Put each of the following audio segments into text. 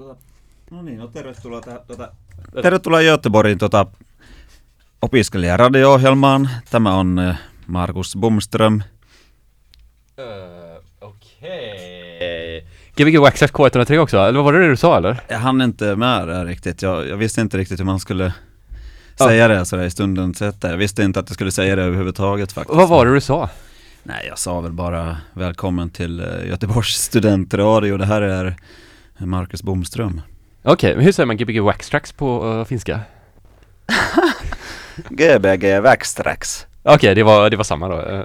Tuota, no niin, no tervetuloa, tähän, tuota, tervetuloa Göteborgin tuota, opiskelijaradio-ohjelmaan. Tämä on eh, Markus Bumström. Uh, Okej. Gbg Waxax K103 också, eller vad var det du sa eller? Jag hann inte med det riktigt. Jag, jag visste inte riktigt hur man skulle säga det sådär i stundens hetta. Jag visste inte att jag skulle säga det överhuvudtaget faktiskt. Vad var det du sa? Nej, jag sa väl bara välkommen till eh, Göteborgs studentradio. Det här är Marcus Bomström. Okej, men hur säger man Gbg Waxtrax på uh, finska? GBG Vaxtrax. Okej, det, var, det var samma då. ja,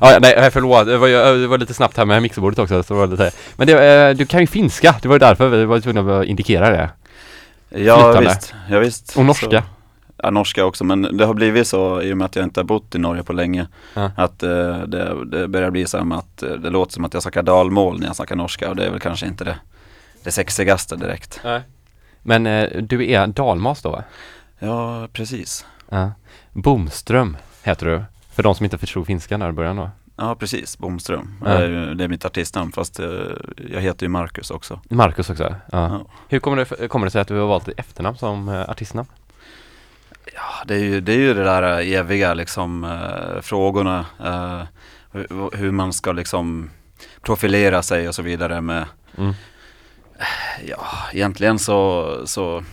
ja, nej, förlåt. Det var, det var lite snabbt här med mixerbordet också. Så det var lite, men det, eh, du kan ju finska, det var ju därför vi var tvungna att indikera det. Ja Flytande. visst, ja, visst. Och norska. Så, ja, norska också, men det har blivit så i och med att jag inte har bott i Norge på länge. Ja. Att eh, det, det börjar bli med att eh, det låter som att jag snackar dalmål när jag snackar norska och det är väl kanske inte det, det sexigaste direkt. Nej. Men eh, du är dalmas då va? Ja, precis. Ja. Bomström heter du. För de som inte förstod finska när i början då. Ja, precis. Bomström. Ja. Det, är, mitt artistnamn fast eh, jag heter ju Marcus också. Marcus också. Ja. Ja. Hur kommer det, kommer det sig att du har valt efternamn som eh, artistnamn? Ja, det är ju det, är ju det där eh, eviga liksom eh, frågorna. Eh, hur, hur man ska liksom profilera sig och så vidare med Mm. Ja, egentligen så, så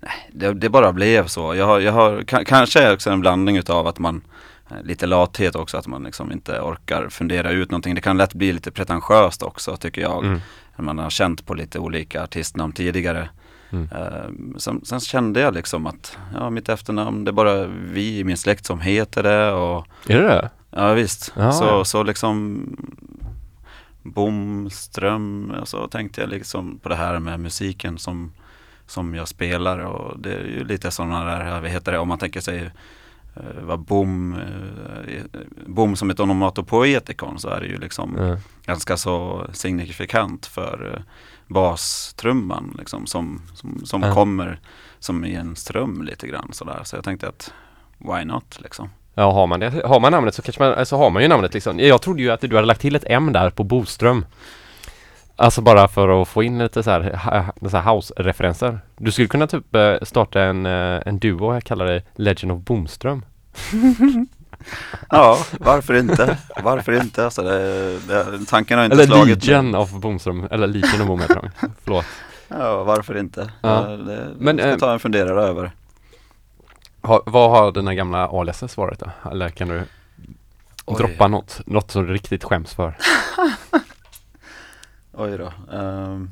Nej, det, det bara blev så. Jag har, jag har ka- kanske också en blandning utav att man eh, Lite lathet också, att man liksom inte orkar fundera ut någonting. Det kan lätt bli lite pretentiöst också tycker jag. Mm. När man har känt på lite olika artistnamn tidigare. Mm. Eh, sen, sen kände jag liksom att ja, mitt efternamn, det är bara vi i min släkt som heter det och Är det det? Ja visst, Ja, så, ja. så liksom Bomström, så tänkte jag liksom på det här med musiken som, som jag spelar och det är ju lite sådana där, vad heter det, om man tänker sig eh, vad bom, eh, bom som ett onomatopoetikon så är det ju liksom Ja. ganska så signifikant för eh, bastrumman liksom som, som, som Ja. kommer som i en ström lite grann sådär. Så jag tänkte att why not liksom. Ja, har man det, har man namnet så kanske man, så har man ju namnet liksom. Jag trodde ju att du hade lagt till ett M där på Boström. Alltså bara för att få in lite så här, så här house-referenser. Du skulle kunna typ eh, starta en, eh, en duo, jag kallar det Legend of Bomström. Ja, varför inte? Varför inte? Alltså det, det, tanken har inte Eller slagit. Legion of Bomström, eller Legion of de. Förlåt. Ja, varför inte? Ja. Ja. Det, Men, ska eh, ta en funderare över. Ha, vad har dina gamla aliaser svarat då? Eller kan du Oj. droppa något, något som du riktigt skäms för? Oj då. Ehm,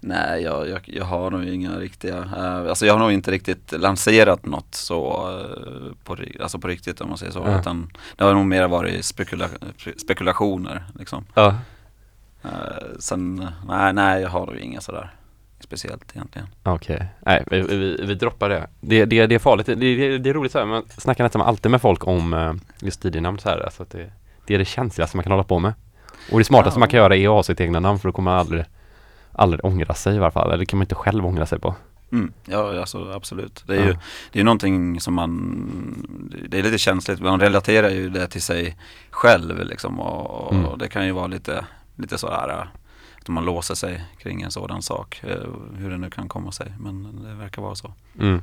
nej, jag, jag, jag har nog inga riktiga, uh, alltså jag har nog inte riktigt lanserat något så eh, på, alltså på riktigt om man säger så. Ja. Utan det har nog mer varit spekula, spekulationer liksom. Ja. Uh, sen, nej, nej, jag har nog inga sådär speciellt egentligen. Okej, nej vi, vi, vi droppar det. Det, det. det är farligt, det, det, det är roligt så här, man snackar nästan alltid med folk om just ID-namn så här, alltså att det, det är det känsligaste man kan hålla på med. Och det smartaste Ja. man kan göra är att ha sitt egna namn för då kommer man aldrig, aldrig ångra sig i varje fall, eller det kan man inte själv ångra sig på. Mm, ja, alltså absolut. Det är Ja. ju det är någonting som man, det är lite känsligt, man relaterar ju det till sig själv liksom och, och Mm. det kan ju vara lite, lite sådär att man låser sig kring en sådan sak, eh, hur det nu kan komma sig, men det verkar vara så. Mm.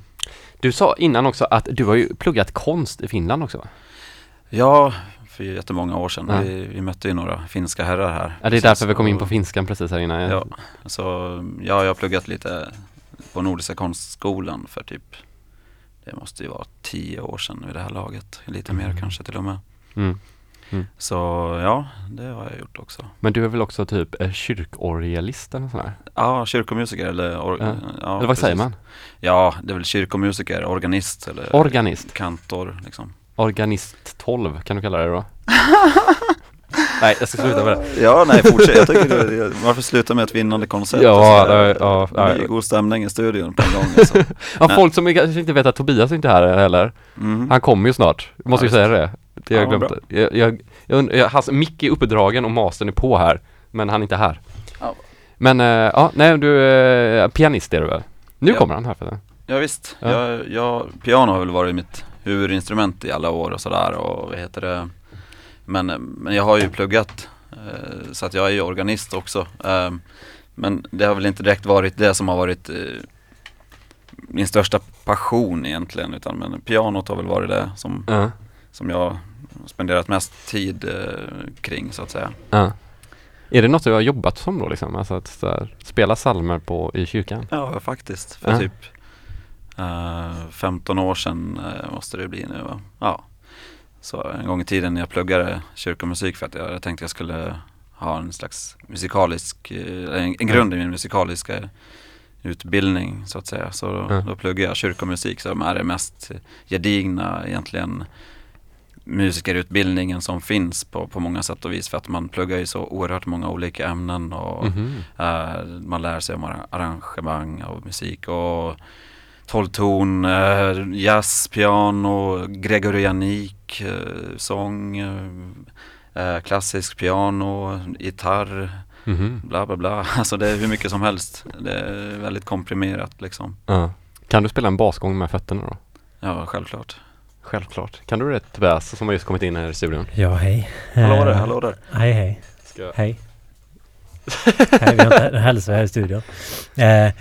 Du sa innan också att du har ju pluggat konst i Finland också? Ja, för jättemånga år sedan, Ja. vi, vi mötte ju några finska herrar här. Ja det är därför vi kom in på finskan precis här innan. Ja, så ja, jag har pluggat lite på Nordiska konstskolan för typ Det måste ju vara tio år sedan vid det här laget, lite mer Mm. kanske till och med Mm. Så ja, det har jag gjort också Men du är väl också typ eh, kyrkorgelist eller sån här? Ja, kyrkomusiker eller or- Ja. ja, eller vad säger precis. man? Ja, det är väl kyrkomusiker, organist eller Organist? kantor liksom Organist 12 kan du kalla det då? Nej jag ska sluta med det. Ja, nej fortsätt, jag tycker det, varför sluta med ett vinnande koncept? Ja, Alltså, ja, ja, det ja. blir god stämning i studion på en gång alltså. Ja, Nej. folk som kanske inte vet att Tobias inte är här heller. mm. Han kommer ju snart. Måste Ja, ju säga det. Det har jag Ja, glömt. Jag, jag, jag, jag, hans mick är uppdragen och mastern är på här. Men han är inte här. Ja. Men eh, ja, nej du, eh, pianist är du väl? Nu Ja. kommer han här för det. Ja visst, Ja. Jag, jag, piano har väl varit mitt huvudinstrument i alla år och sådär och vad heter det men, men jag har ju pluggat eh, så att jag är ju organist också. Eh, Men det har väl inte direkt varit det som har varit eh, min största passion egentligen utan men pianot har väl varit det som, Ja. som jag spenderat mest tid kring så att säga. Ja. Är det något du har jobbat som då liksom? Alltså att här, spela salmer på i kyrkan? Ja, faktiskt. För Ja. typ eh, 15 år sedan eh, måste det bli nu va? Ja. Så en gång i tiden när jag pluggade kyrkomusik för att jag tänkte jag skulle ha en slags musikalisk, eh, en, en grund i min musikaliska utbildning så att säga. Så då, Ja. då pluggade jag kyrkomusik som är det mest gedigna egentligen musikerutbildningen som finns på, på många sätt och vis för att man pluggar ju så oerhört många olika ämnen och Mhm. Eh, man lär sig om arra- arrangemang av musik och tolvton, uh, jazz, piano, gregorianik, eh, sång, eh, klassisk piano, gitarr, Mhm. bla bla bla. Alltså det är hur mycket som helst. Det är väldigt komprimerat liksom. Ja. Kan du spela en basgång med fötterna då? Ja, självklart. Självklart. Kan du det Tobias som har just kommit in här i studion? Ja, hej. Hallå där, Eh, hallå där. Hej, hej. Ska... Hej. hej vi har inte hälsar här i studion. Eh,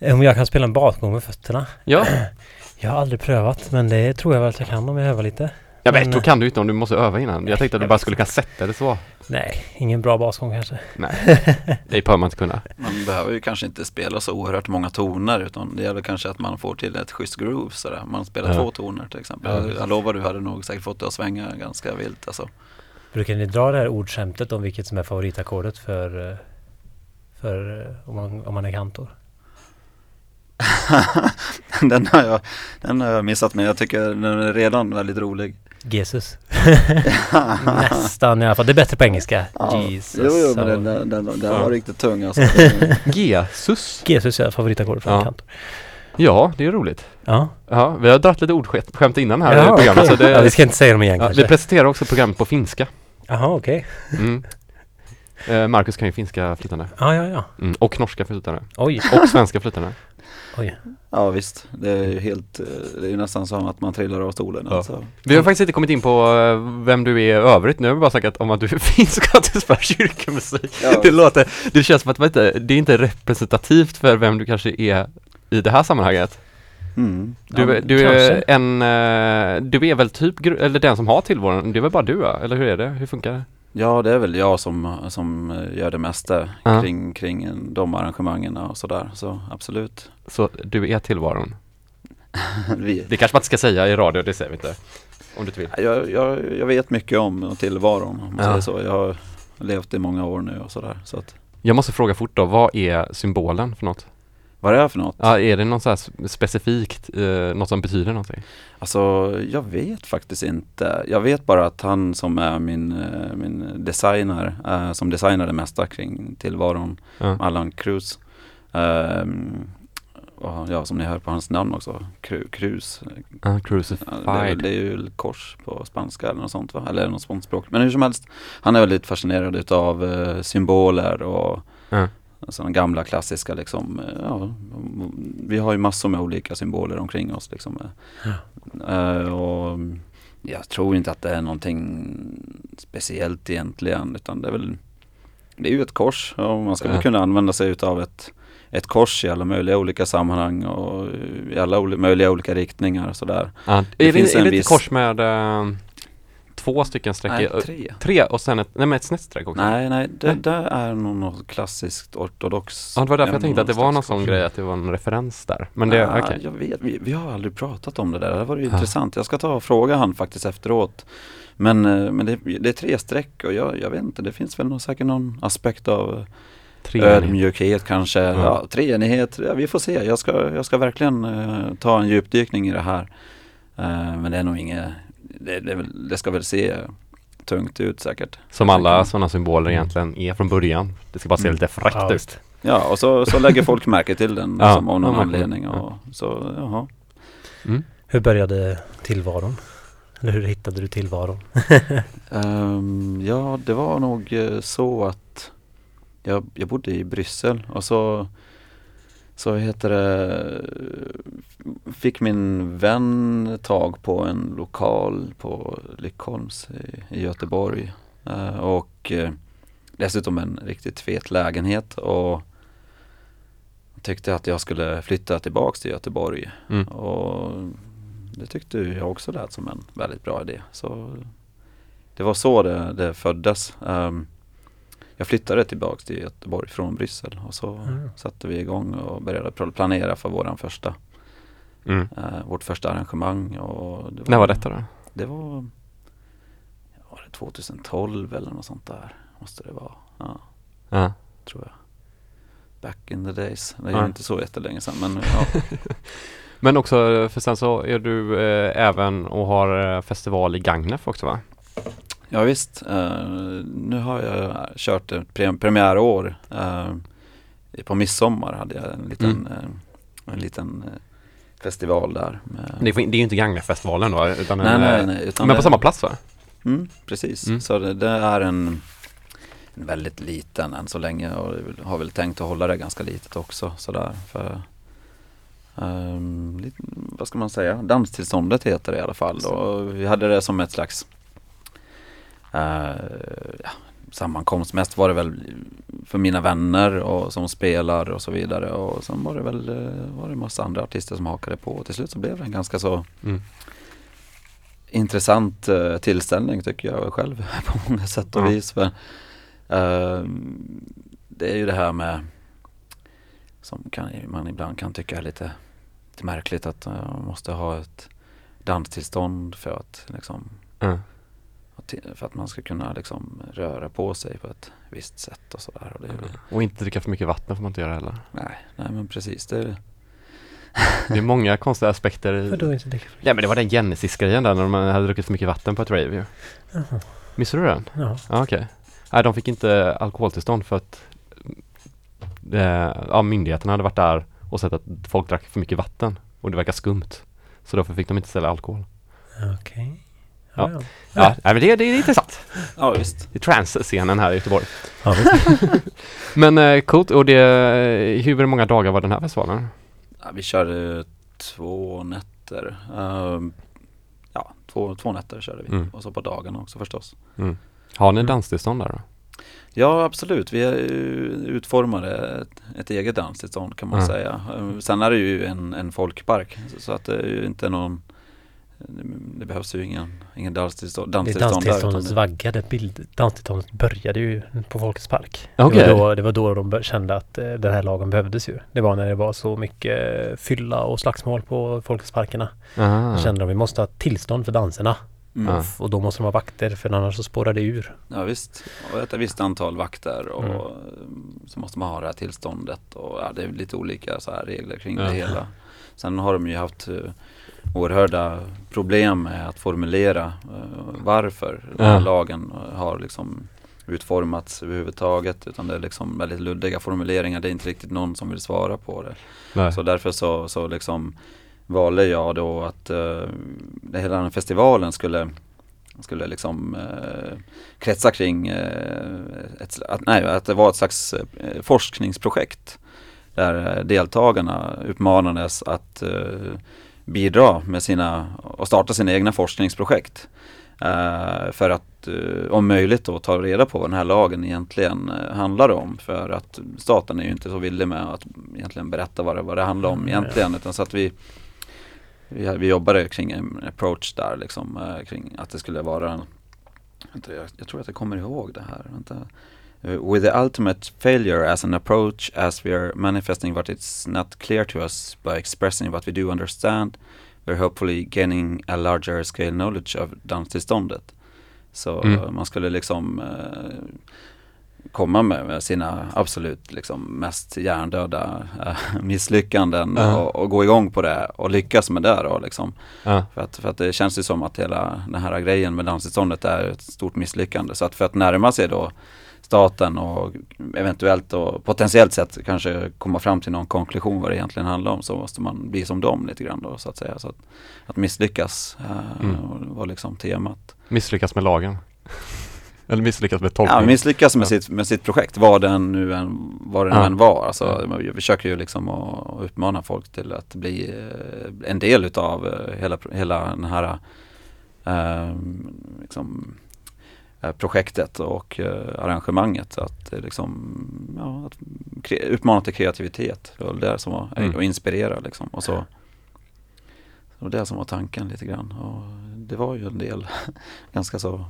om jag kan spela en basgång med fötterna? Ja, Jag har aldrig prövat, men det tror jag väl att jag kan om jag övar lite. jag vet, Men, då kan du inte om du måste öva innan. Jag tänkte att du bara skulle kunna sätta det så. Nej, ingen bra basgång kanske. Nej, det behöver man inte kunna. Man behöver ju kanske inte spela så oerhört många toner utan det gäller kanske att man får till ett schysst groove sådär. Man spelar Ja. två toner till exempel. Ja, jag, lovar du hade nog säkert fått det att svänga ganska vilt alltså. Brukar ni dra det här ordskämtet om vilket som är favoritackordet för, eh, för eh, om, man, om man är kantor? den, har jag, den har jag missat men jag tycker den är redan väldigt rolig. Jesus. Nästan i alla fall. Det är bättre på engelska. Jesus. Jo, jo men Ja. den, den, den, den Ja. var riktigt tung alltså. Jesus. Jesus är favoritackordet för Ja. kantor. Ja, det är roligt. Ja. Ja, vi har dragit lite ordskämt innan här Jaha, i programmet. okej. Så det, ja, vi ska inte säga dem igen ja, vi presenterar också programmet på finska. Jaha, okej. Mm. Eh, Marcus kan ju finska flytande. Ja, ja, ja. Mm. Och norska flytande. Oj. Och svenska flytande. Oj. Ja visst, det är ju helt, eh, det är ju nästan som att man trillar av stolen Ja. alltså. Vi har faktiskt inte kommit in på eh, vem du är i övrigt. Nu har vi bara sagt om att du är finsk och att du spelar kyrkomusik. Ja. Det låter, det känns som att vet du, det är inte representativt för vem du kanske är i det här sammanhanget. Mm. Du, Ja, är- du är en, eh, du är väl typ, eller den som har tillvaron, det är väl bara du? Eller hur är det? Hur funkar det? Ja, det är väl jag som, som gör det mesta Ja. kring, kring de arrangemangen och sådär. Så absolut. Så du är tillvaron? Vi, Det kanske man inte ska säga i radio, det säger vi inte. Om du inte vill. jag, jag, jag vet mycket om tillvaron om man Ja. säger så. Jag har levt i många år nu och sådär. Så att, Jag måste fråga fort då, vad är symbolen för något? Vad det är för något? Ja, är det något så här specifikt, eh, något som betyder någonting? Alltså, jag vet faktiskt inte. Jag vet bara att han som är min, eh, min designer, eh, som designar det mesta kring tillvaron, Ja. Allan Cruz. och ja, som ni hör på hans namn också, Cru- Cruz. Ah, Ja, det, är, crucified. det är ju kors på spanska eller något sånt va? Eller något sånt språk. Men hur som helst, han är väldigt fascinerad utav eh, symboler och Ja. sådana gamla klassiska liksom. eh, Ja, vi har ju massor med olika symboler omkring oss liksom. Eh, och jag tror inte att det är någonting speciellt egentligen utan det är väl Det är ju ett kors och man ska väl Ja. kunna använda sig utav ett ett kors i alla möjliga olika sammanhang och i alla möjliga olika riktningar sådär. Ja, Det är det, är det ett viss- kors med eh, två stycken streck? Nej, i- tre. tre och sen ett, nej men ett snett streck också? Nej, nej, det Nej. där är nog något klassiskt ortodox. Ja, det var därför jag tänkte att det var någon sån grej att det var en referens där. Men det, Ah, okej. Jag vet, vi, vi har aldrig pratat om det där. Det var ju Ja. intressant. Jag ska ta och fråga han faktiskt efteråt. Men, eh, men det, det är tre streck och jag, jag vet inte, det finns väl nog säkert någon aspekt av eh, Tre ödmjukhet kanske. Ja. Ja. treenighet, ja, vi får se. Jag ska, jag ska verkligen eh, ta en djupdykning i det här. Eh, men det är nog inget, det, det, det ska väl se tungt ut säkert. Som alla sådana symboler egentligen är från början. Det ska bara se Mm. lite fräckt Ja, ut. Ja, och så, så lägger folk märke till den Ja, liksom, av någon ja, anledning. Och, så, jaha. Mm. Hur började tillvaron? Eller hur hittade du tillvaron? Ehm, ja, det var nog eh, så att jag, jag bodde i Bryssel och så så heter det fick min vän tag på en lokal på Lyckholms i, i Göteborg Eh, och eh, dessutom en riktigt fet lägenhet och tyckte att jag skulle flytta tillbaks till Göteborg. Mm. Och det tyckte jag också lät som en väldigt bra idé. Så det var så det, det föddes. Um, jag flyttade tillbaks till Göteborg från Bryssel och så Mm. satte vi igång och började pl- planera för våran första, Mm. eh, vårt första arrangemang. Och det När var detta då? Det var, var det 2012 eller något sånt där måste det vara. Ja, Ja. tror jag. Back in the days. Det är Ja. ju inte så jättelänge sedan men ja. Men också, för sen så är du eh, även och har eh, festival i Gagnef också va? Ja visst, eh, nu har jag kört ett pre- premiärår. Eh, på midsommar hade jag en liten, Mm. eh, en liten festival där. Det är, det är ju inte Gagnef-festivalen då utan nej, en, nej, nej. Utan Men det, på samma plats va? Mm, precis, Mm. så det, det är en, en väldigt liten än så länge och har väl tänkt att hålla det ganska litet också sådär. För, ehm, lite, vad ska man säga, danstillståndet heter det i alla fall. Och vi hade det som ett slags ja, sammankomst. Mest var det väl för mina vänner och som spelar och så vidare. Och sen var det väl eh, var det massa andra artister som hakade på. Och till slut så blev det en ganska så Mm. intressant eh, tillställning tycker jag själv på många sätt och Ja. vis. För, eh, det är ju det här med som kan, man ibland kan tycka är lite, lite märkligt att eh, man måste ha ett danstillstånd för att liksom Ja. För att man ska kunna liksom röra på sig på ett visst sätt och sådär. Och är ju, Och inte dricka för mycket vatten får man inte göra heller. nej, nej men precis. Det, Det är många konstiga aspekter i... Vadå inte dricka? Ja men det var den Genesis-grejen där när man hade druckit för mycket vatten på ett rave ju. Jaha. Missade du den? Ja. Ja okej. Nej de fick inte alkoholtillstånd för att eh, ja, myndigheterna hade varit där och sett att folk drack för mycket vatten och det verkar skumt. Så därför fick de inte sälja alkohol. Okej. Ja. Ja, ja. Men det, det är intressant. ja visst. Det är trance-scenen här i Göteborg. Ja. Men eh, coolt, och det, hur många dagar var den här festivalen? Ja, vi körde två nätter. Ehm, ja, två, två nätter körde vi. Mm. Och så på dagarna också förstås. Har ni Mm. danstillstånd där då? Ja, absolut. Vi är ju utformade ett, ett eget danstillstånd kan man Ja. säga. Ehm, Sen är det ju en, en folkpark. Så, så att det är ju inte någon det behövs ju ingen, ingen danstillstånd, Det danstillstånd där. danstillståndets utan vagga, det bild, danstillståndet började ju på Folkets park. Okej. Det, var då, det var då de kände att eh, den här lagen behövdes ju. Det var när det var så mycket eh, fylla och slagsmål på Folkets parkerna. Aha. Då kände de att vi måste ha tillstånd för danserna. Mm. Ja. Och då måste de ha vakter för annars så spårar det ur. Ja visst, och ett visst antal vakter och Mm. mm, så måste man ha det här tillståndet och ja, det är lite olika så här regler kring det hela. Sen har de ju haft uh, oerhörda problem med att formulera eh, varför Ja. lagen eh, har liksom utformats överhuvudtaget utan det är liksom väldigt luddiga formuleringar. Det är inte riktigt någon som vill svara på det. Nej. Så därför så, så liksom valde jag då att uh, hela den här festivalen skulle skulle liksom eh, kretsa kring eh, ett, att, nej, att det var ett slags forskningsprojekt där deltagarna uppmanades att bidra med sina och starta sina egna forskningsprojekt. Eh, för att eh, om möjligt då ta reda på vad den här lagen egentligen eh, handlar om. För att staten är ju inte så villig med att egentligen berätta vad det, vad det handlar om Mm, egentligen. Utan så att vi, vi, vi jobbade kring en approach där liksom kring att det skulle vara en, vänta, jag, jag tror att jag kommer ihåg det här. Vänta. Uh, with the ultimate failure as an approach as we are manifesting what it's not clear to us by expressing what we do understand we're hopefully gaining a larger scale knowledge of danstillståndet. Så Mm. eh, man skulle liksom eh, komma med, sina absolut liksom mest hjärndöda eh, misslyckanden Ja. och, och gå igång på det och lyckas med det då liksom. Ja. För att, för att det känns ju som att hela den här grejen med danstillståndet är ett stort misslyckande. Så att för att närma sig då staten och eventuellt och potentiellt sett kanske komma fram till någon konklusion vad det egentligen handlar om så måste man bli som dem lite grann då så att säga. Så att, att misslyckas eh, Mm. var liksom temat. Misslyckas med lagen. Eller misslyckas med Ja, tolkningen. misslyckas med, Ja. sitt, med sitt projekt, vad den nu än, vad det nu Ja. än var. Alltså, vi försöker ju liksom att uppmana folk till att bli eh, en del utav eh, hela, hela den här eh, liksom, projektet och eh, arrangemanget. Att det liksom, ja, att utmana till kreativitet. Det var det som var, Mm. och inspirera liksom. Och så, det var det som var tanken lite grann. Och det var ju en del ganska så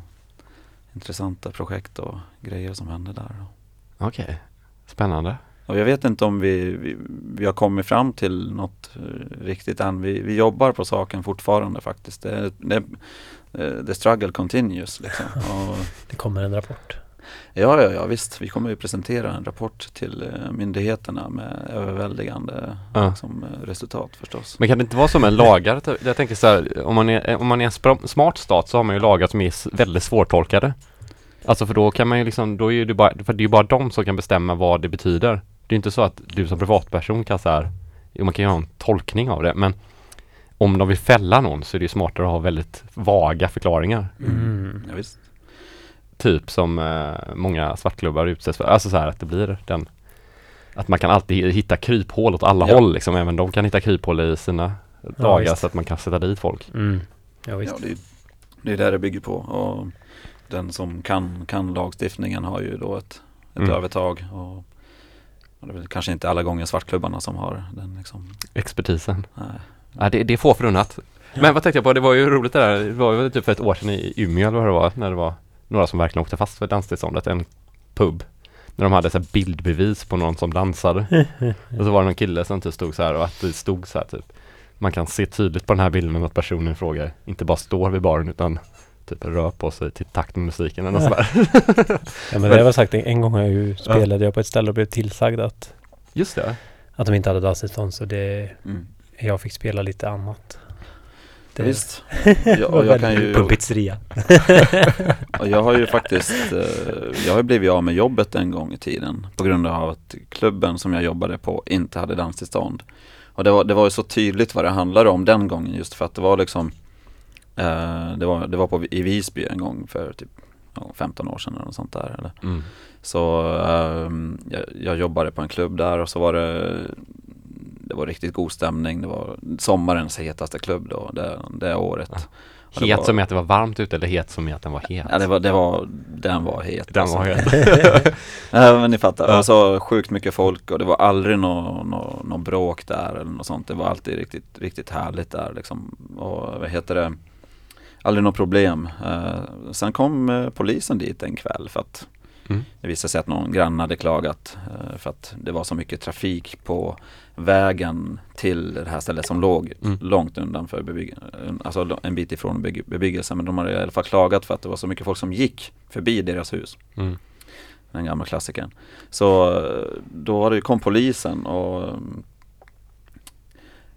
intressanta projekt och grejer som hände där. Okej, spännande. Och jag vet inte om vi, vi, vi har kommit fram till något eh, riktigt än. Vi, vi jobbar på saken fortfarande faktiskt. Det, det, eh, the struggle continues liksom. Och, Det kommer en rapport. ja, ja, ja visst. Vi kommer ju presentera en rapport till eh, myndigheterna med överväldigande Ja. liksom, eh, resultat förstås. Men kan det inte vara så med lagar? Jag tänker så här, om man är, om man är en smart stat så har man ju lagar som är väldigt svårtolkade. Alltså för då kan man ju liksom, då är ju det bara, för det är ju bara de som kan bestämma vad det betyder. Det är inte så att du som privatperson kan så här, man kan ju ha en tolkning av det, men om de vill fälla någon så är det ju smartare att ha väldigt vaga förklaringar. Mm. Ja, visst. Typ som eh, många svartklubbar utsätts för. Alltså så här att det blir den Att man kan alltid hitta kryphål åt alla Ja. håll liksom. Även de kan hitta kryphål i sina lagar visst. så att man kan sätta dit folk. Mm. Ja, visst. Ja, det, är- det är det det bygger på. Och den som kan, kan lagstiftningen har ju då ett, ett Mm. övertag. Och, och det är väl kanske inte alla gånger svartklubbarna som har den liksom. Expertisen. Nej. Ja, det, det är få förunnat. Men vad tänkte jag på, det var ju roligt det där, det var ju typ för ett år sedan i Umeå eller vad det var, när det var några som verkligen åkte fast för danstillståndet, en pub. När de hade så här bildbevis på någon som dansade. och så var det någon kille som typ stod så här och att det stod så här typ Man kan se tydligt på den här bilden att personen i fråga inte bara står vid baren utan typ rör på sig till takt med musiken eller något sådär. Ja, men det jag sagt en, en gång jag ju spelade jag på ett ställe och blev tillsagd att, Just det. att de inte hade danstillstånd så det, Mm. Jag fick spela lite annat. Det Visst. Ja, och jag kan ju, På en pizzeria. jag har ju faktiskt, eh, jag har blivit av med jobbet en gång i tiden på grund av att klubben som jag jobbade på inte hade danstillstånd. Och det var, det var ju så tydligt vad det handlade om den gången just för att det var liksom eh, det, var, det var på, i Visby en gång för typ ja, 15 år sedan eller något sånt där. Eller. Mm. Så ehm, jag, jag jobbade på en klubb där och så var det Det var riktigt god stämning. Det var sommarens hetaste klubb då, det, det året. Ja. Och det Het var- som i att det var varmt ute eller het som i att den var het? Ja, det var, det var, den var het. Den alltså. var het. Ja, men ni fattar. Ja. Så sjukt mycket folk och det var aldrig någon nå, nå bråk där eller något sånt. Det var alltid riktigt, riktigt härligt där liksom. Och vad heter det? Aldrig något problem. Eh, sen kom eh, polisen dit en kväll för att Mm. det visade sig att någon granne hade klagat eh, för att det var så mycket trafik på vägen till det här stället som låg Mm. långt undanför bebyggelsen, alltså en bit ifrån bebyg- bebyggelsen. Men de hade i alla fall klagat för att det var så mycket folk som gick förbi deras hus Mm. den gamla klassikern. Så eh, då var det, kom polisen och mm,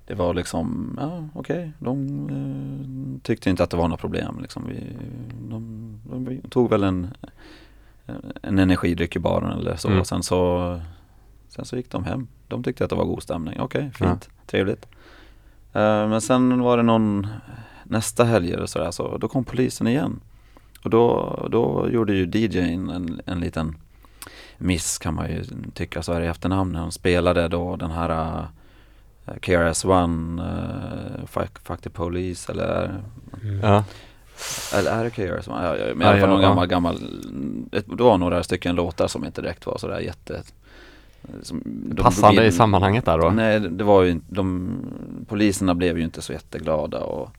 det var liksom, ja okej, de eh, tyckte inte att det var något problem. Liksom. Vi, de, de tog väl en, en energidryck i baren eller så. Mm. Och sen så, sen så gick de hem. De tyckte att det var god stämning. Okej, fint, trevligt. Eh, men sen var det någon nästa helg eller sådär, så då kom polisen igen. Och då, då gjorde ju DJn en, en liten miss kan man ju tycka så här i efterhand. Han spelade då den här uh, KRS-One, uh, fuck, fuck the Police eller, Mm. Ja. Eller är det KRS-One? Ja, ja, men i alla fall någon gammal, gammal, ett, det var några stycken låtar som inte direkt var sådär jätte som, de- Passande de- i sammanhanget där då? Nej, det var ju inte, de, poliserna blev ju inte så jätteglada och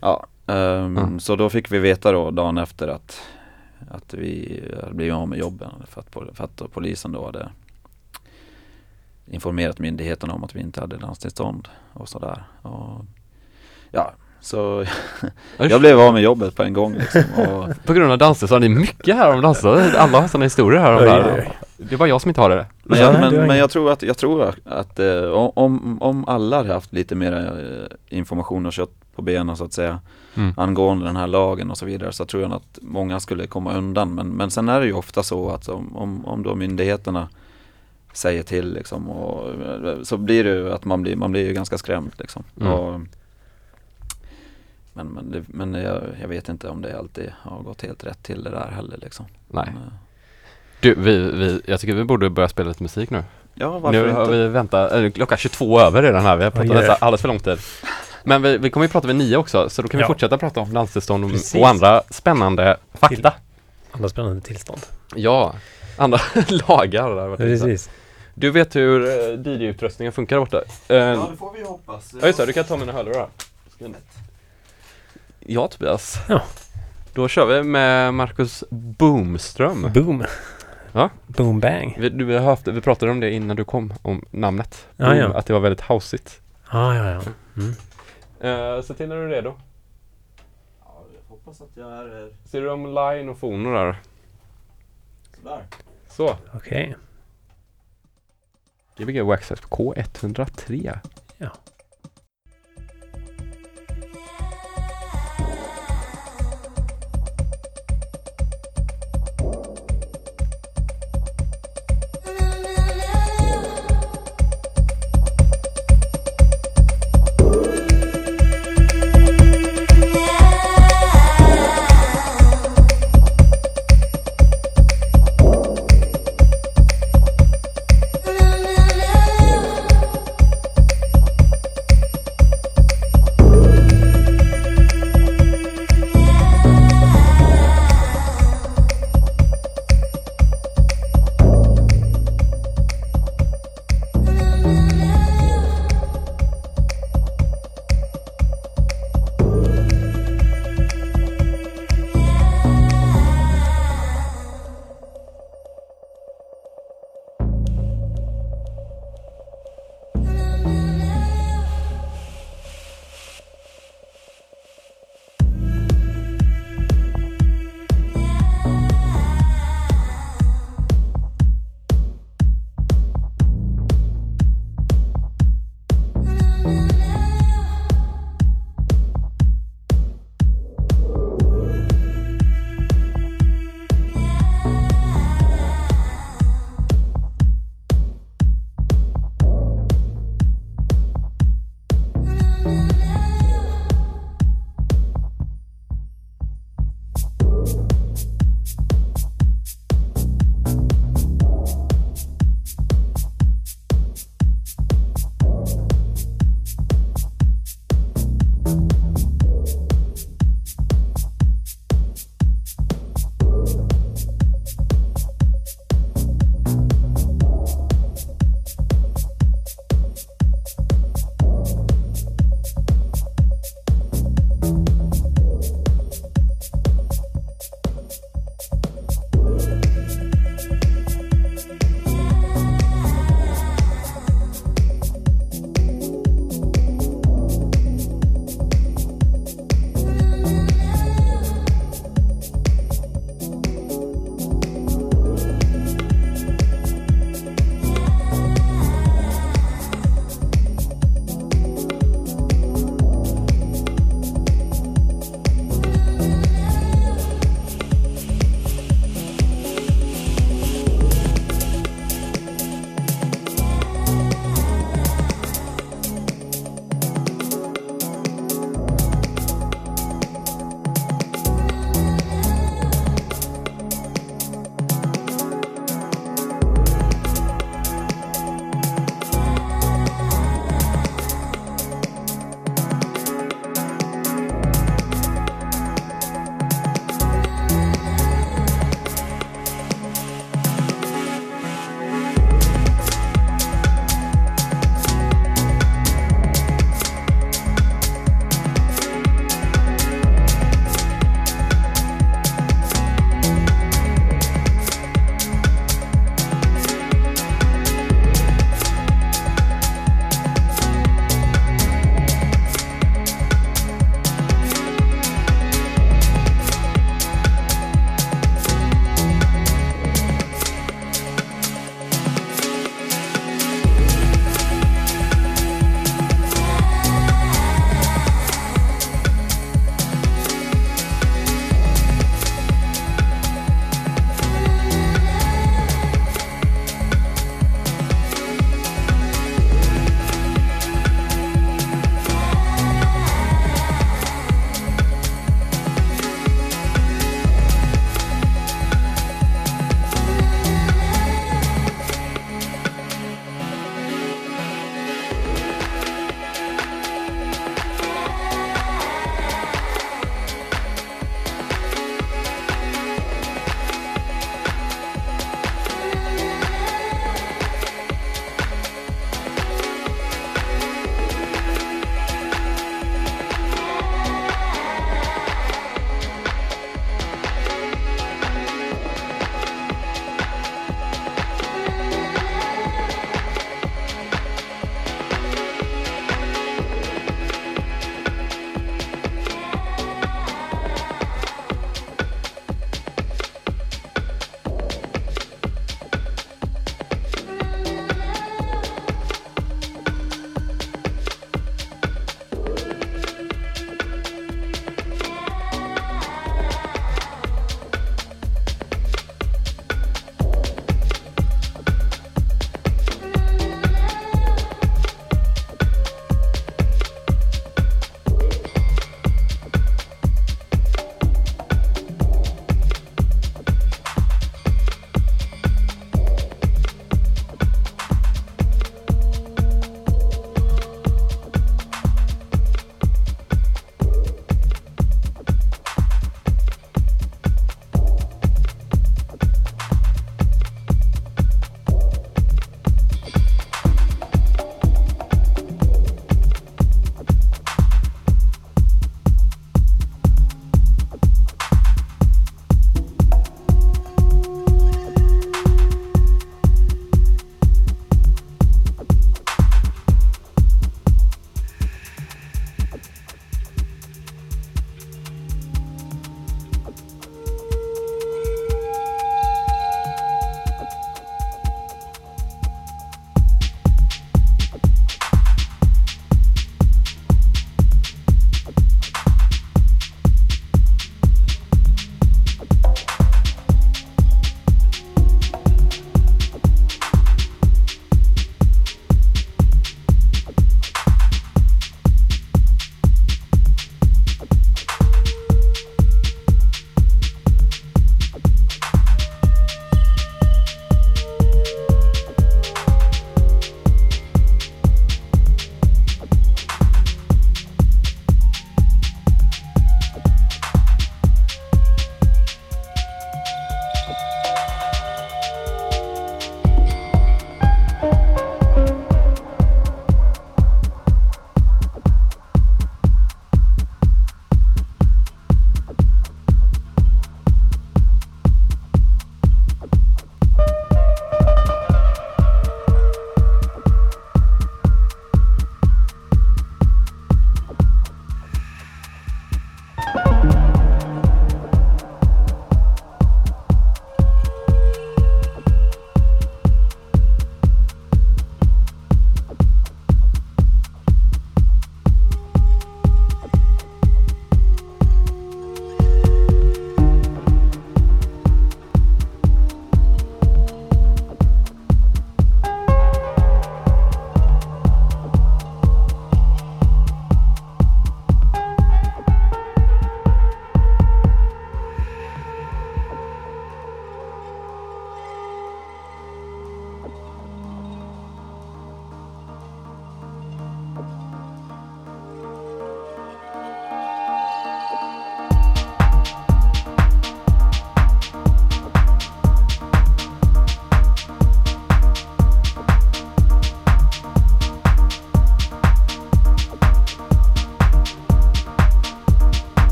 ja, ehm, Mm. så då fick vi veta då dagen efter att, att vi hade blivit av med jobben för att, för att polisen då hade informerat myndigheterna om att vi inte hade landstillstånd och sådär. Och, ja, så jag blev av med jobbet på en gång liksom. Och, På grund av danser så har ni mycket här om danser. Alla har sådana historier här om det här. Det var jag som inte har det. Men, Ja, jag, men, men jag tror att, jag tror att eh, om, om alla hade haft lite mer eh, information och kött på benen så att säga Mm. angående den här lagen och så vidare så tror jag att många skulle komma undan. Men, men sen är det ju ofta så att om, om, om då myndigheterna säger till liksom och, eh, så blir det ju att man blir, man blir ju ganska skrämd liksom. Mm. Och, men men, det, men jag, jag vet inte om det alltid har gått helt rätt till det där heller liksom. Nej. Men, eh, Du, vi, vi, jag tycker vi borde börja spela lite musik nu. ja, varför nu har inte? vi väntat, äh, klockan 22 över redan här. Vi har pratat oj. nästan alldeles för lång tid. Men vi, vi kommer ju prata vid nio också, så då kan vi Ja. fortsätta prata om landstillstånd och, Precis. och andra spännande fakta. Andra spännande tillstånd. Ja, andra lagar. Där, var det. Precis. Du vet hur eh, DJ-utrustningen funkar borta? Eh, ja, det får vi hoppas. just det, du kan ta mina hörlurar. Ja Tobias. Ja. Då kör vi med Marcus Boomström. Boom. Ja. Boom bang. Vi, du, vi, har haft, vi pratade om det innan du kom, om namnet. Boom, ja. Att det var väldigt houseigt. Ja, ja, ja. Mm. Eh, se till när du är redo. Ja, jag hoppas att jag är Ser du om line och fono där? sådär. Så. Okej. Gbg Waxxed K103. Ja.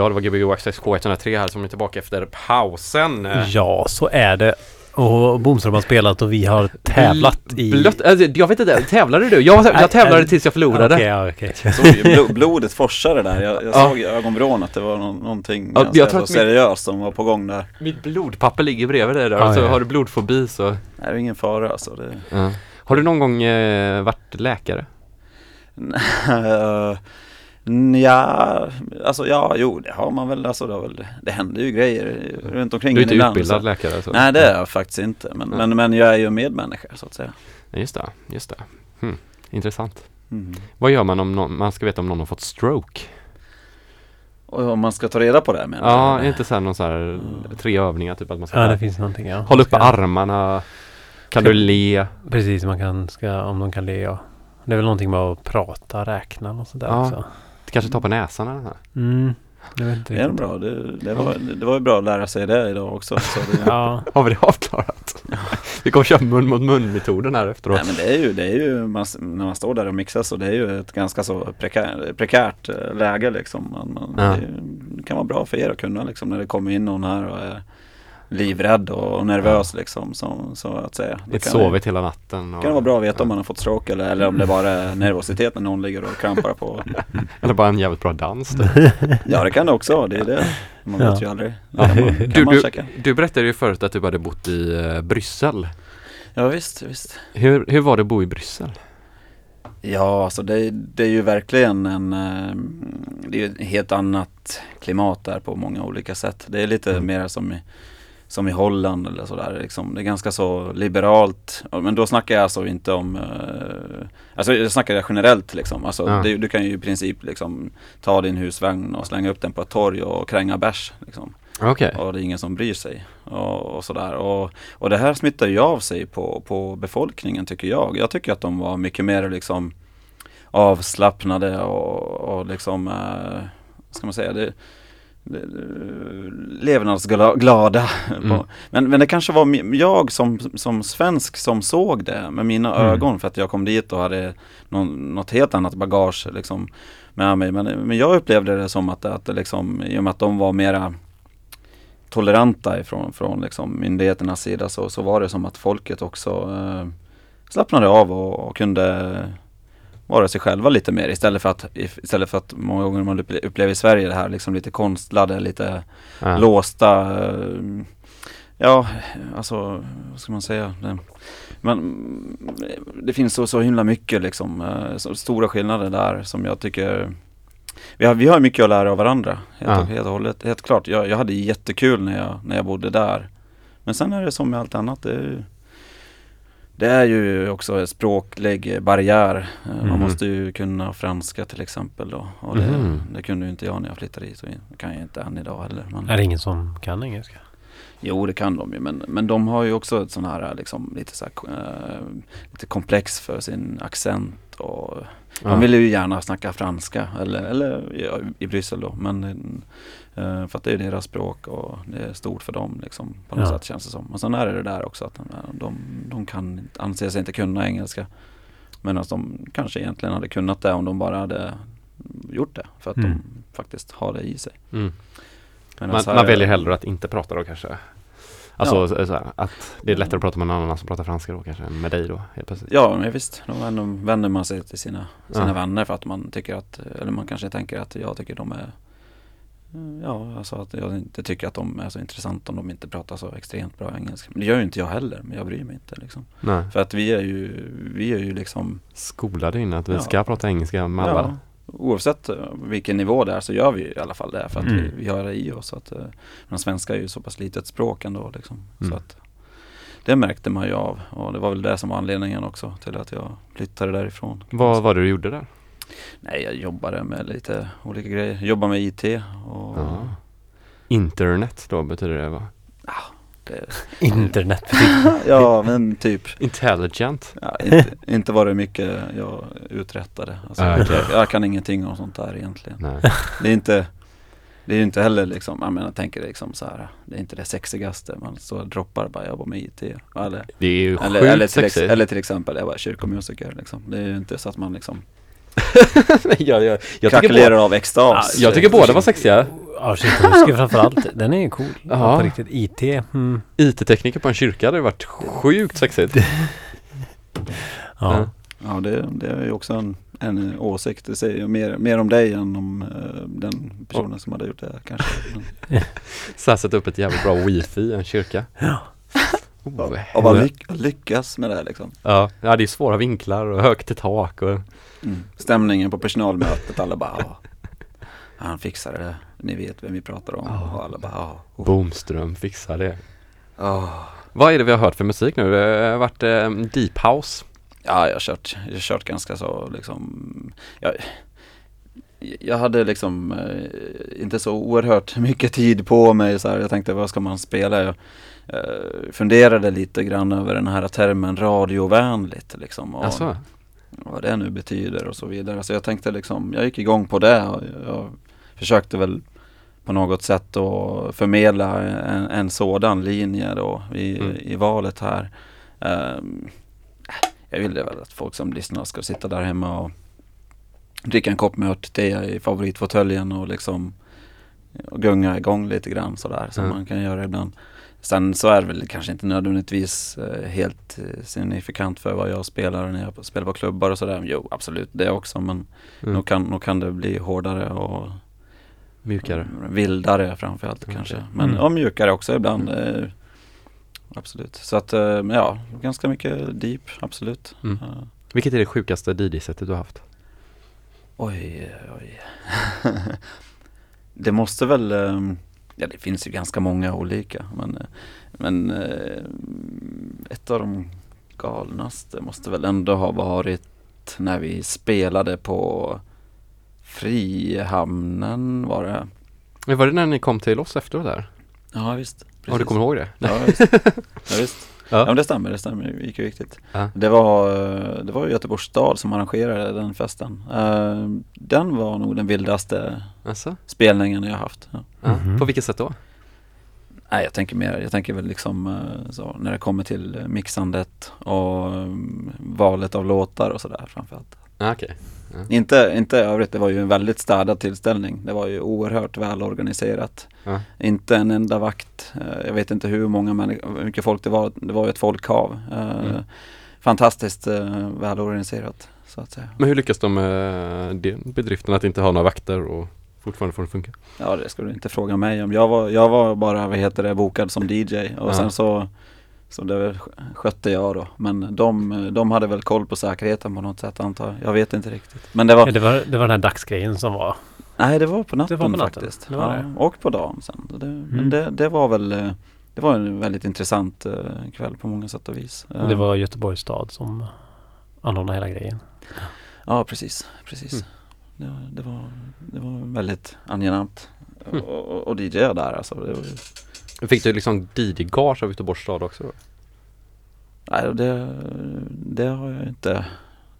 Ja, det var Gbg Access K103 här som är tillbaka efter pausen. Ja, så är det. Och Bomström har spelat och vi har tävlat i... Blött, alltså, jag vet inte, tävlade du? Jag, jag tävlade tills jag förlorade. Ja, okej. Jag såg blo- blodet forsade där. Jag, jag Ja. såg i ögonvrån att det var nå- någonting Ja, jag tror seriöst som var på gång där. Mitt blodpapper ligger bredvid dig där Ja, och så ja. har du blodfobi så... Nej, det är ingen fara alltså. Det... Har du någon gång eh, varit läkare? Uh, ja, alltså ja, jo det har man väl. Alltså, det, har väl, det händer ju grejer runt omkring Du är inte ibland, utbildad så. läkare? Så. Nej det är jag faktiskt inte. Men, men, men jag är ju medmänniska så att säga. Just det, just det. Hmm. Intressant. Mm. Vad gör man om någon, man ska veta om någon har fått stroke? Och om man ska ta reda på det menar Ja, är inte så här någon så här tre övningar typ att man ska Ja, det finns någonting, ja. hålla uppe Ska- armarna, kan du le? Precis, man kan, ska, om de kan le, ja. Det är väl någonting med att prata, räkna och sådär Ja. också. Kanske ta på näsan eller så? Mm, jag vet inte Det är riktigt. bra. Det, det, var, det var ju bra att lära sig det idag också. Så det, Ja, Har vi det avklarat? vi kommer köra mun mot mun metoden här efteråt. Nej men det är ju, det är ju man, när man står där och mixar så det är ju ett ganska så prekär, prekärt eh, läge liksom. Man, man, Ja. det, det kan vara bra för er att kunna liksom när det kommer in någon här och är livrädd och nervös liksom så, så att säga. Det- sovit hela natten. Och, kan det vara bra att veta om man har fått stroke eller, eller om det bara är nervositet när någon ligger och krampar på. Eller bara en jävligt bra dans. då. Ja det kan det också vara, det är det. Man Ja. vet ju aldrig. Ja. Kan man, kan Du, du, checka. du berättade ju förut att du hade bott i eh, Bryssel. Ja visst, visst. Hur, hur var det att bo i Bryssel? Ja, alltså det, det är ju verkligen en, eh, det är ju ett helt annat klimat där på många olika sätt. Det är lite Mm. mer som i, som i Holland eller sådär. Liksom. Det är ganska så liberalt. Men då snackar jag alltså inte om, eh, alltså jag snackar jag generellt liksom. Alltså, Ja. det, du kan ju i princip liksom ta din husvagn och slänga upp den på ett torg och kränga bärs. Liksom. Okej. Och det är ingen som bryr sig. Och, och sådär. Och, och det här smittar ju av sig på, på befolkningen tycker jag. Jag tycker att de var mycket mer liksom avslappnade och, och liksom, eh, vad ska man säga, det, levnadsglada. Mm. Men, men det kanske var jag som, som svensk som såg det med mina Mm. ögon för att jag kom dit och hade någon, något helt annat bagage liksom med mig. Men, men jag upplevde det som att, att liksom, i och med att de var mera toleranta ifrån från liksom myndigheternas sida så, så var det som att folket också eh, slappnade av och, och kunde vara sig själva lite mer istället för att, istället för att många gånger man upple- upplever i Sverige det här liksom lite konstlade, lite Ja. låsta eh, Ja, alltså vad ska man säga? Det, men, det finns så, så himla mycket liksom, eh, så stora skillnader där som jag tycker vi har, vi har mycket att lära av varandra, helt, Ja. helt och hållet. Helt klart, jag, jag hade jättekul när jag, när jag bodde där. Men sen är det som med allt annat, det det är ju också en språklig barriär. Eh, Mhm. Man måste ju kunna franska till exempel då. Och det, Mhm. det kunde ju inte jag när jag flyttade hit det kan jag inte än idag heller. Men, är det ingen som kan engelska? Jo det kan de ju men, men de har ju också ett sån här liksom lite så här, eh, lite komplex för sin accent och Ja. de vill ju gärna snacka franska eller, eller ja, i Bryssel då men eh, för att det är deras språk och det är stort för dem liksom på något Ja. sätt känns det som. Och sen är det det där också att de, de, de kan anse sig inte kunna engelska medan de kanske egentligen hade kunnat det om de bara hade gjort det för att Mm. de faktiskt har det i sig. Mm. Man, så här- man väljer hellre att inte prata då kanske? Alltså så, så här, att det är lättare att prata med någon annan som pratar franska då kanske än med dig då helt plötsligt? Ja, men visst. Då vänder, vänder man sig till sina, sina Ja. vänner för att man tycker att, eller man kanske tänker att jag tycker de är Ja, alltså att jag inte tycker att de är så intressanta om de inte pratar så extremt bra engelska. Men det gör ju inte jag heller, men jag bryr mig inte liksom. Nej. För att vi är ju, vi är ju liksom Skolade in att vi Ja. ska prata engelska med alla? ja, Oavsett eh, vilken nivå det är så gör vi i alla fall det för att Mm. vi, vi har det i oss. Att, eh, men svenska är ju så pass litet språk ändå liksom. Mm. Så att det märkte man ju av och det var väl det som var anledningen också till att jag flyttade därifrån. Vad var det du gjorde där? Nej, jag jobbade med lite olika grejer. Jag jobbade med IT och Ja. Internet då betyder det va? det, Internet. ja men typ. Intelligent? Ja, inte, inte var det mycket jag uträttade. Alltså, Ah, okej. jag, jag kan ingenting om sånt där egentligen. Nej. Det är inte det är ju inte heller liksom, jag menar, jag tänker liksom så här, det är inte det sexigaste, man och droppar bara jobbar med IT. Eller, Det är ju eller, sjukt eller, till, ex, sexigt. eller till exempel, jag var kyrkomusiker liksom. Det är ju inte så att man liksom jag, jag, jag, tycker krackelerar båda, av extas. jag tycker båda var sexiga. Ja, kyrkomusiker framförallt. Den är ju cool. Ja. Ja. På riktigt. IT. Mm. IT-tekniker på en kyrka hade varit sjukt sexigt. Ja. Ja, det, det är ju också en, en åsikt. Det säger ju mer, mer om dig än om eh, den personen som hade gjort det kanske. Så här sätta upp ett jävligt bra wifi i en kyrka. Ja. Oh, och bara lyck, lyckas med det liksom. ja. ja, det är svåra vinklar och högt i tak och Mm. Stämningen på personalmötet, alla bara ja. Han fixar det, ni vet vem vi pratar om. Ja. Och alla bara ja. oh. Bomström fixar det. Oh. Vad är det vi har hört för musik nu? Det har varit eh, deep house. Ja, jag har kört, jag har kört ganska så liksom jag, jag hade liksom eh, inte så oerhört mycket tid på mig så här. Jag tänkte vad ska man spela? Jag eh, funderade lite grann över den här termen radiovänligt liksom. Och vad det nu betyder och så vidare. Så jag tänkte liksom, jag gick igång på det och jag försökte väl på något sätt att förmedla en, en sådan linje då i, Mm. i valet här. Ehm, jag ville väl att folk som lyssnar ska sitta där hemma och dricka en kopp med örtte i favoritfåtöljen och liksom och gunga igång lite grann sådär som Mm. man kan göra ibland. Sen så är det väl kanske inte nödvändigtvis eh, helt eh, signifikant för vad jag spelar när jag spelar på klubbar och sådär. Jo, absolut det också men mm. nog, kan, nog kan det bli hårdare och mjukare. vildare framförallt Okej. kanske. Men Mm. ja, mjukare också ibland. Eh, absolut. Så att eh, men ja, ganska mycket deep, absolut. Mm. Eh, Vilket är det sjukaste DJ-setet du har haft? Oj, oj. det måste väl, ehm, ja det finns ju ganska många olika. Men, eh, men eh, ett av de galnaste måste väl ändå ha varit när vi spelade på Frihamnen var det. Men Var det när ni kom till oss efteråt där? Ja visst. Ja, du kommer ihåg det? Ja visst. Ja, visst. Ja. Ja. men det stämmer, det stämmer. Det gick ju riktigt. Ja. Det var, eh, det var Göteborgs stad som arrangerade den festen. Eh, Den var nog den vildaste Alltså? spelningen jag haft. Ja. Ja. Mhm. På vilket sätt då? Nej, jag tänker mer, jag tänker väl liksom eh, så, när det kommer till mixandet och mm, valet av låtar och sådär framförallt. Ja. Inte, inte övrigt, det var ju en väldigt städad tillställning. Det var ju oerhört välorganiserat. Ja. Inte en enda vakt. Eh, Jag vet inte hur många hur mycket folk det var. Det var ju ett folkhav. Eh, Mm. Fantastiskt eh, välorganiserat så att säga. Men hur lyckas de med bedriften att inte ha några vakter och fortfarande få det funka? Ja det ska du inte fråga mig om. Jag var, jag var bara, vad heter det, bokad som DJ och Ja. sen så så det skötte jag då. Men de, de hade väl koll på säkerheten på något sätt antar jag. Jag vet inte riktigt. Men det var, Ja, det, var, det var den här dagsgrejen som var. nej det var på natten, var på natten. faktiskt. Det var ja, det. Och på dagen sen. Det, Men Mm. det, det var väl, eh, det var en väldigt intressant eh, kväll på många sätt och vis. Det var Göteborgs stad som anordnade hela grejen. Ja precis, precis. Mm. Det, var- det, var, det var väldigt angenämt. Mm. Och, och, och DJa där alltså. Det var, Fick du liksom DJ-gage av Göteborgs stad också? Då? nej, det, det har jag inte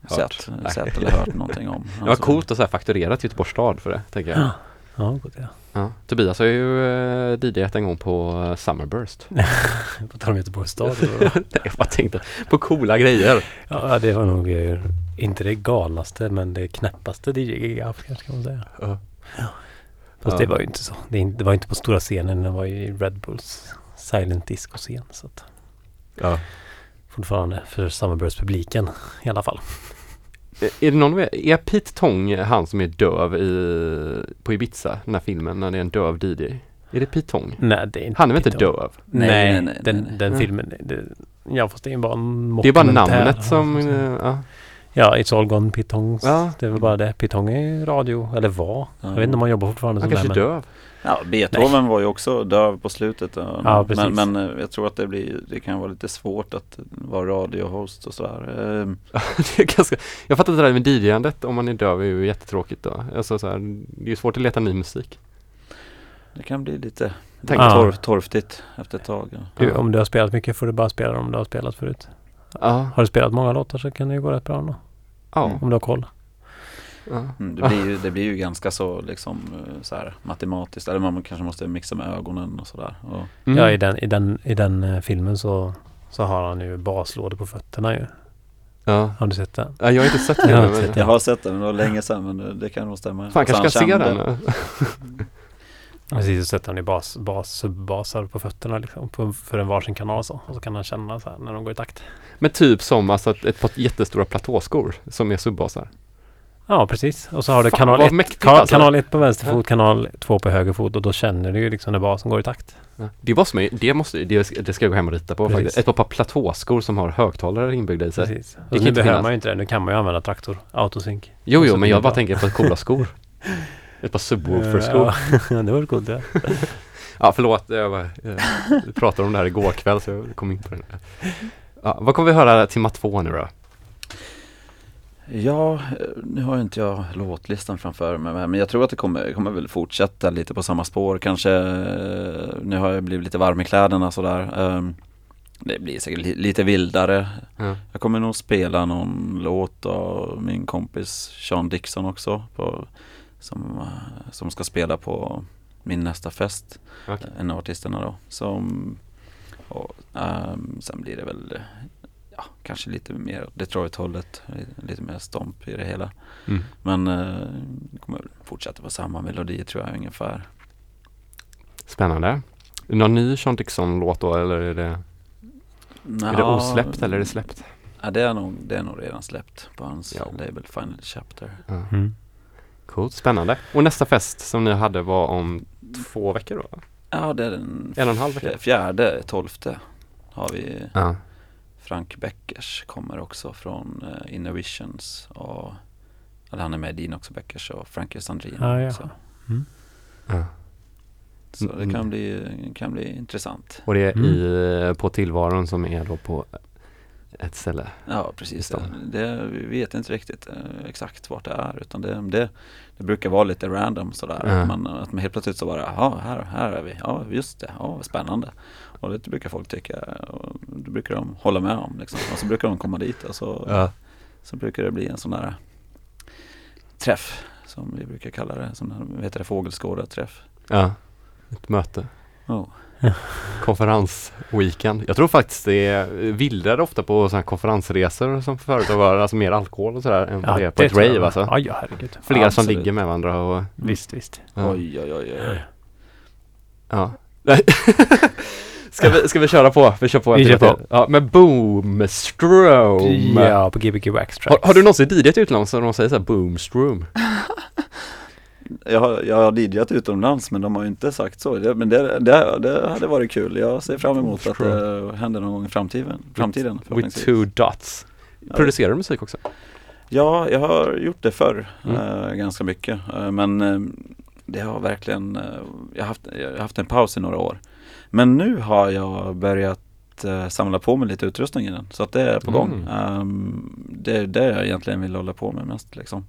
Hört. sett, Nej. sett eller hört någonting om. Det var coolt att så här fakturera till Göteborgs stad för det, tänker jag. Ja. Ja, gott ja. Ja. Tobias har ju eh, DJat en gång på eh, Summerburst. På tal om Göteborgs stad. jag bara tänkte på coola grejer. ja, det var nog eh, inte det galnaste men det knäppaste DJ-gig jag haft kanske kan man säga. Ja. Fast Ja. det var ju inte så. Det, det var inte på stora scenen. Det var ju i Red Bulls Silent Disco-scen. Så att Ja. fortfarande för Summerburst-publiken i alla fall. Är det någon av er- är Pete Tong han som är döv i, på Ibiza, den här filmen, när det är en döv DJ? Är det Pete Tong? Nej, det är inte Han är väl inte döv? Nej, Nej, nej, nej, den, nej, nej. den filmen. Det, ja, fast det är bara en Det är bara namnet som... Ja, Ja. It's All Gone Pitongs. Ja. Det är väl bara det. Pitong är radio, eller var. Ja. Jag vet inte om han jobbar fortfarande Han som kanske är döv? Ja, Beethoven var ju också döv på slutet. ja. Ja, men, men eh, jag tror att det, blir, det kan vara lite svårt att vara radiohost och sådär. Ehm, det är ganska, jag fattar inte det där med DJandet, om man är döv är ju jättetråkigt då. Alltså så här, det är ju svårt att leta ny musik. Det kan bli lite Tänk- torf, torftigt efter ett tag. Ja. Du, om du har spelat mycket får du bara spela om du har spelat förut. Ja. Har du spelat många låtar så kan det ju gå rätt bra ändå. Ja. Om du har koll. ja. Mm, det, blir ju, det blir ju ganska så liksom eh, så här matematiskt. Eller man kanske måste mixa med ögonen och sådär. Mm. Ja, i den, i den, i den eh, filmen så, så har han ju baslådor på fötterna ju. ja. Har du sett den? Ja, jag har inte sett Jag har den. jag har sett den, det var länge sedan men det, det kan nog stämma. Fan, kanske ska se den. Precis, och sätter han i bas, bas, subbasar på fötterna liksom, på, för en varsin kanal så. Och så kan han känna så här när de går i takt. Men typ som alltså ett, ett par jättestora platåskor som är subbasar. Ja, precis. Och så har du Fan, kanal vad 1 mäktigt kan, alltså. kanal ett på vänster Ja. fot, kanal 2 på höger fot och då känner du ju liksom när basen går i takt. Ja. Det man ju, det måste, det, ska- det ska jag gå hem och rita på Precis. faktiskt. Ett par platåskor som har högtalare inbyggda i sig. Precis. Och nu behöver finnas. man ju inte det. Nu kan man ju använda traktor, autosync. Jo, jo, så men jag bara tänker på coola skor. Ett par subwoofer-skor. Ja, det var coolt ja. Ja, förlåt. Jag, bara, jag pratade om det här igår kväll så jag kom in på det. Ja, vad kommer vi höra timma två nu då? Ja, eh, nu har ju inte jag låtlistan framför mig men jag tror att det kommer, kommer väl fortsätta lite på samma spår kanske. eh, Nu har jag blivit lite varm i kläderna sådär. Ehm, Det blir säkert li- lite vildare. Ja. Jag kommer nog spela någon låt av min kompis Sean Dixon också. På, som, eh, som ska spela på min nästa fest. Okej. En av artisterna då. Som, och, ehm, sen blir det väl eh, ja, kanske lite mer Detroit-hållet. Lite mer stomp i det hela. Mm. Men eh, det kommer fortsätta på samma melodi tror jag ungefär. Spännande. Någon ny Sean Dixon-låt då eller är det, är det osläppt eller är det släppt? Ja, det, är nog, det är nog redan släppt på hans Ja. label Final Chapter. Mm. Coolt, spännande. Och nästa fest som ni hade var om två veckor då? Ja, det är den En och en halv vecka? fjärde, tolfte har vi Ja. Frank Beckers kommer också från uh, Inner Visions och eller han är med i Dean också Beckers och Frankie Sandrine Ah, ja. också. ja. Så det Mm. kan bli, kan bli intressant. Och det är Mm. i, på tillvaron som är då på ett ställe. Ja precis, det, det. vi vet inte riktigt eh, exakt vart det är utan det, det, det brukar vara lite random sådär. Ja. Att, man, att man helt plötsligt så bara, ja här, här är vi, ja just det, ja spännande. Och det brukar folk tycka, och det brukar de hålla med om liksom. Och så brukar de komma dit och så, så brukar det bli en sån där träff som vi brukar kalla det, som heter det, fågelskådarträff. Ja. Ett möte. Oh. Konferensweekend. Jag tror faktiskt det är vildare ofta på sådana här konferensresor som företag har, alltså mer alkohol och sådär än vad det är på ett rave alltså. Ja, ja herregud. Flera som Absolut. ligger med varandra och Visst, visst. ja. Oj oj oj oj. Ja. ska, vi, ska vi köra på? Vi kör på Vi kör på. Ja, med Boomstrom. Ja, på Gbg Wax Har, har du någonsin DJat utomlands och de säger såhär Boomstrom? Jag har, jag har DJat utomlands men de har ju inte sagt så. Det, men det, det, det hade varit kul. Jag ser fram emot att det händer någon gång i framtiden. framtiden With two dots. Producerar du musik också? Ja, jag har gjort det förr Mm. eh, ganska mycket. Eh, men eh, det har verkligen, eh, jag, har haft, jag har haft en paus i några år. Men nu har jag börjat eh, samla på mig lite utrustning igen. Så att det är på gång. Mm. Ehm, det är det jag egentligen vill hålla på med mest liksom.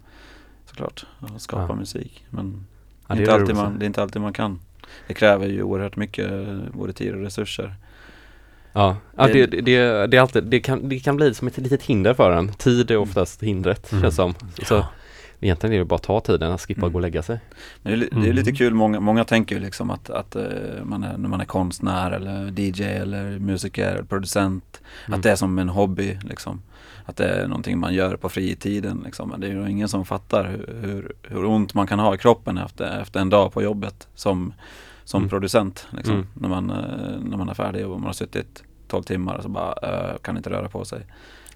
Såklart, att skapa Ja. musik. Men Ja, det, är inte alltid man, det är inte alltid man kan. Det kräver ju oerhört mycket både tid och resurser. Ja, ja det, Det- det, det, är alltid, det, kan, det kan bli som ett litet hinder för en. Tid är oftast hindret Mm. känns som. Så Ja. egentligen är det bara att ta tiden, att skippa Mm. gå och lägga sig. Men det, är, det är Mm. lite kul, många, många tänker ju liksom att, att eh, man är, när man är konstnär eller DJ eller musiker eller producent Mm. Att det är som en hobby liksom Att det är någonting man gör på fritiden liksom. Men det är ju ingen som fattar hur, hur, hur ont man kan ha i kroppen efter, efter en dag på jobbet som, som Mm. producent liksom. Mm. när, man, eh, när man är färdig och man har suttit 12 timmar och så bara eh, kan inte röra på sig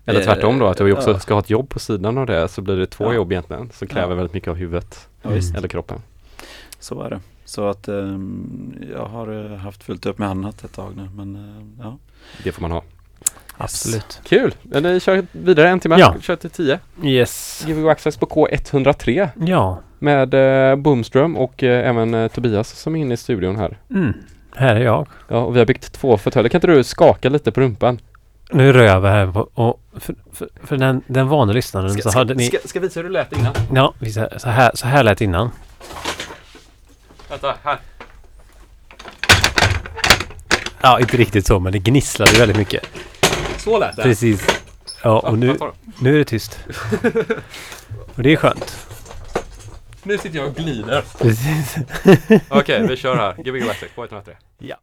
Eller tvärtom då, att du också ska ha ett jobb på sidan av det så blir det två Ja. jobb egentligen som kräver Ja. väldigt mycket av huvudet Ja, eller kroppen. Så är det. Så att ehm, jag har eh, haft fullt upp med annat ett tag nu men eh, ja. Det får man ha. Absolut. Kul! Ni kör vidare en timme, Ja. kör till 10. Yes. Give access på K103 Ja. med eh, Boomström och eh, även eh, Tobias som är inne i studion här. Mm. Här är jag. Ja, och vi har byggt två fåtöljer. Kan inte du skaka lite på rumpan? Nu rör vi här på, och för, för, för den, den vana lyssnaren så hade ni... ska, ska visa hur det lät innan? Ja, vi så så här, så här lät innan. Vänta, här. Ja, inte riktigt så, men det gnisslade väldigt mycket. Så lät det. Precis. Ja, och nu, nu är det tyst. Och det är skönt. Nu sitter jag och glider. Precis. Okej, vi kör här. Gbg access K103. Ja.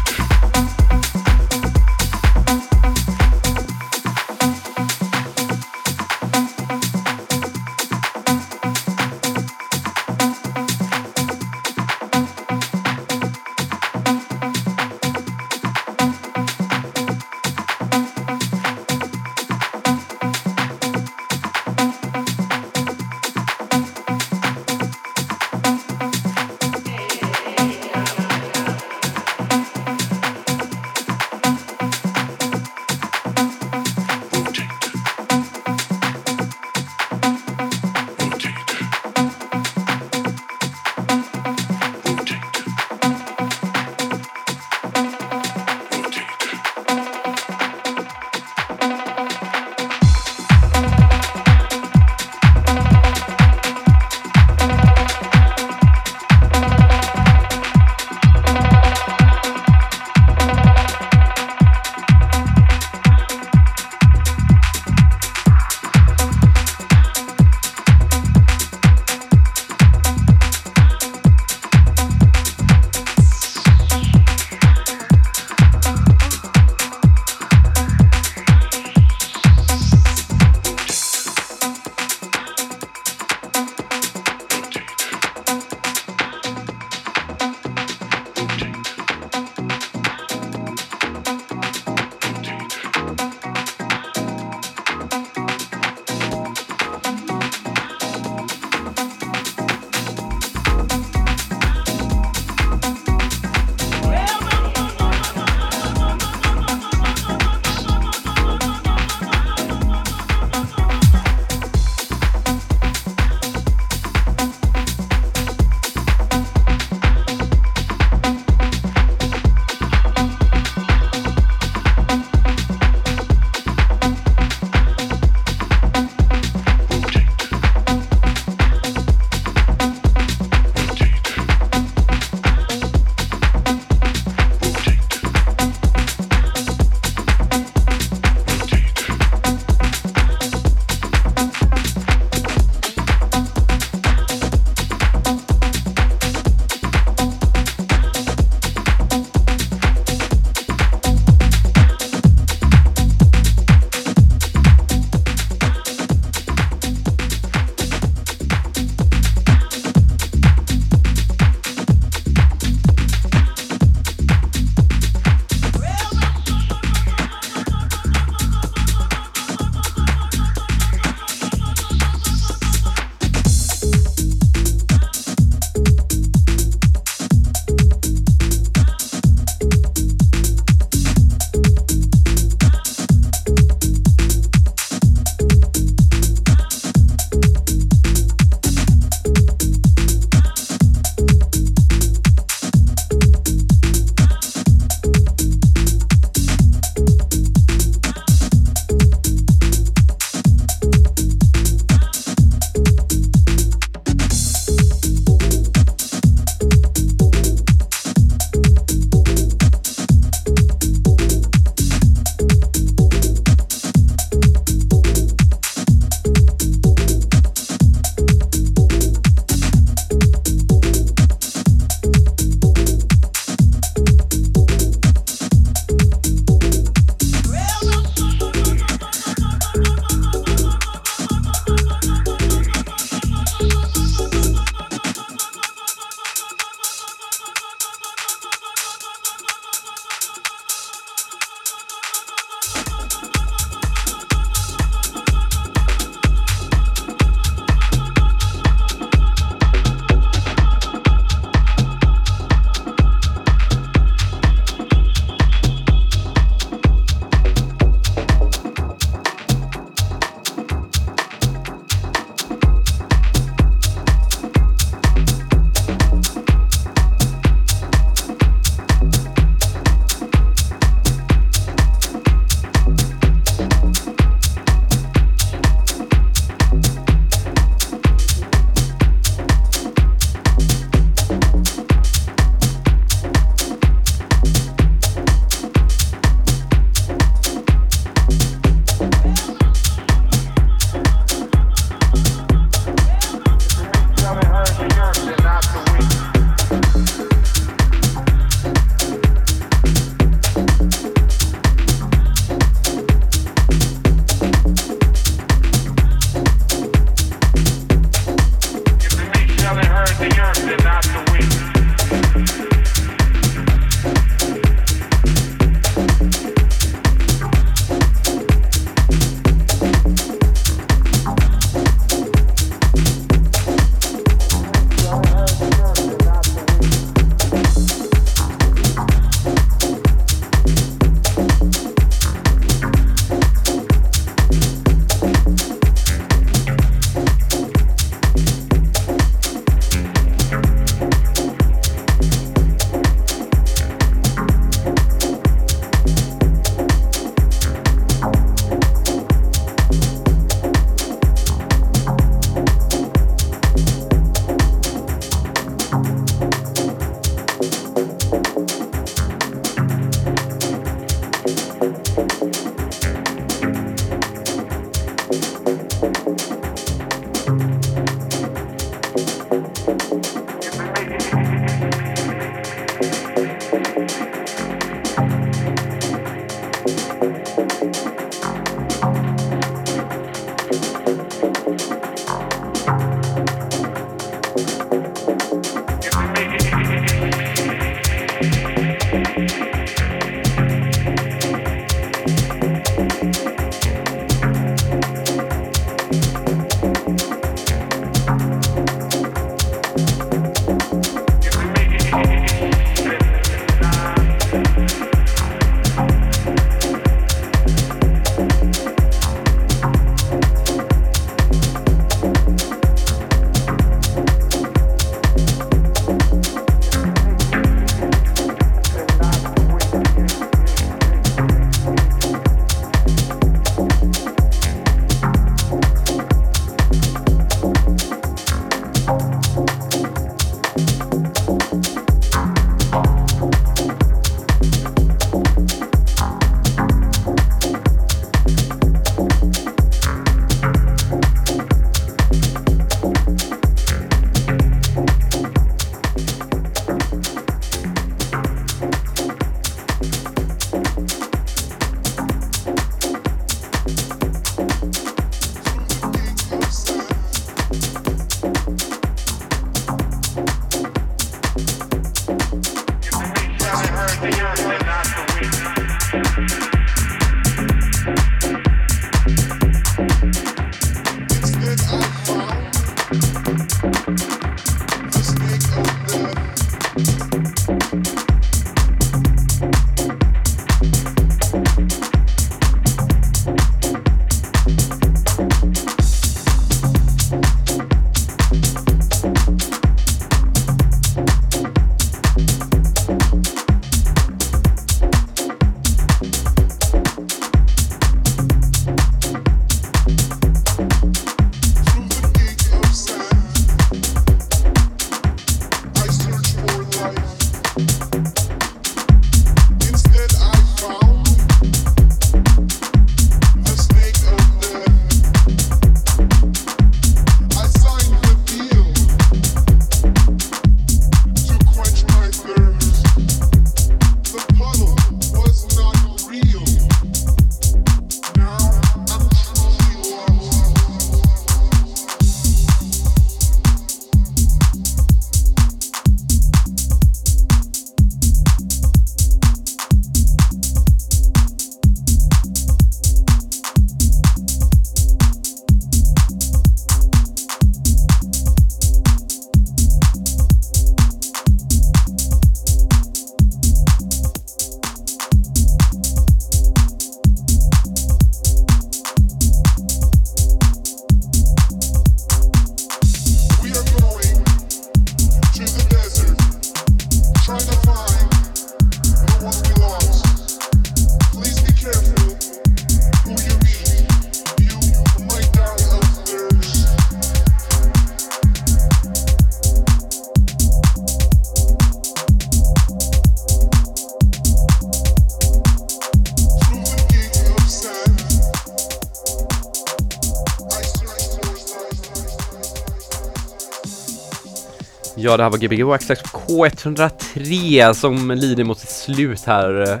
Ja, det här var Gbg Waxtrax K103 som lider mot sitt slut här.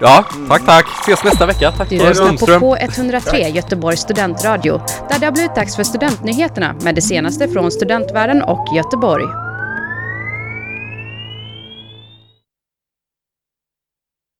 Ja, tack tack. Ses nästa vecka. Tack Du lyssnar på K103 Göteborgs studentradio där det har blivit dags för studentnyheterna med det senaste från studentvärlden och Göteborg.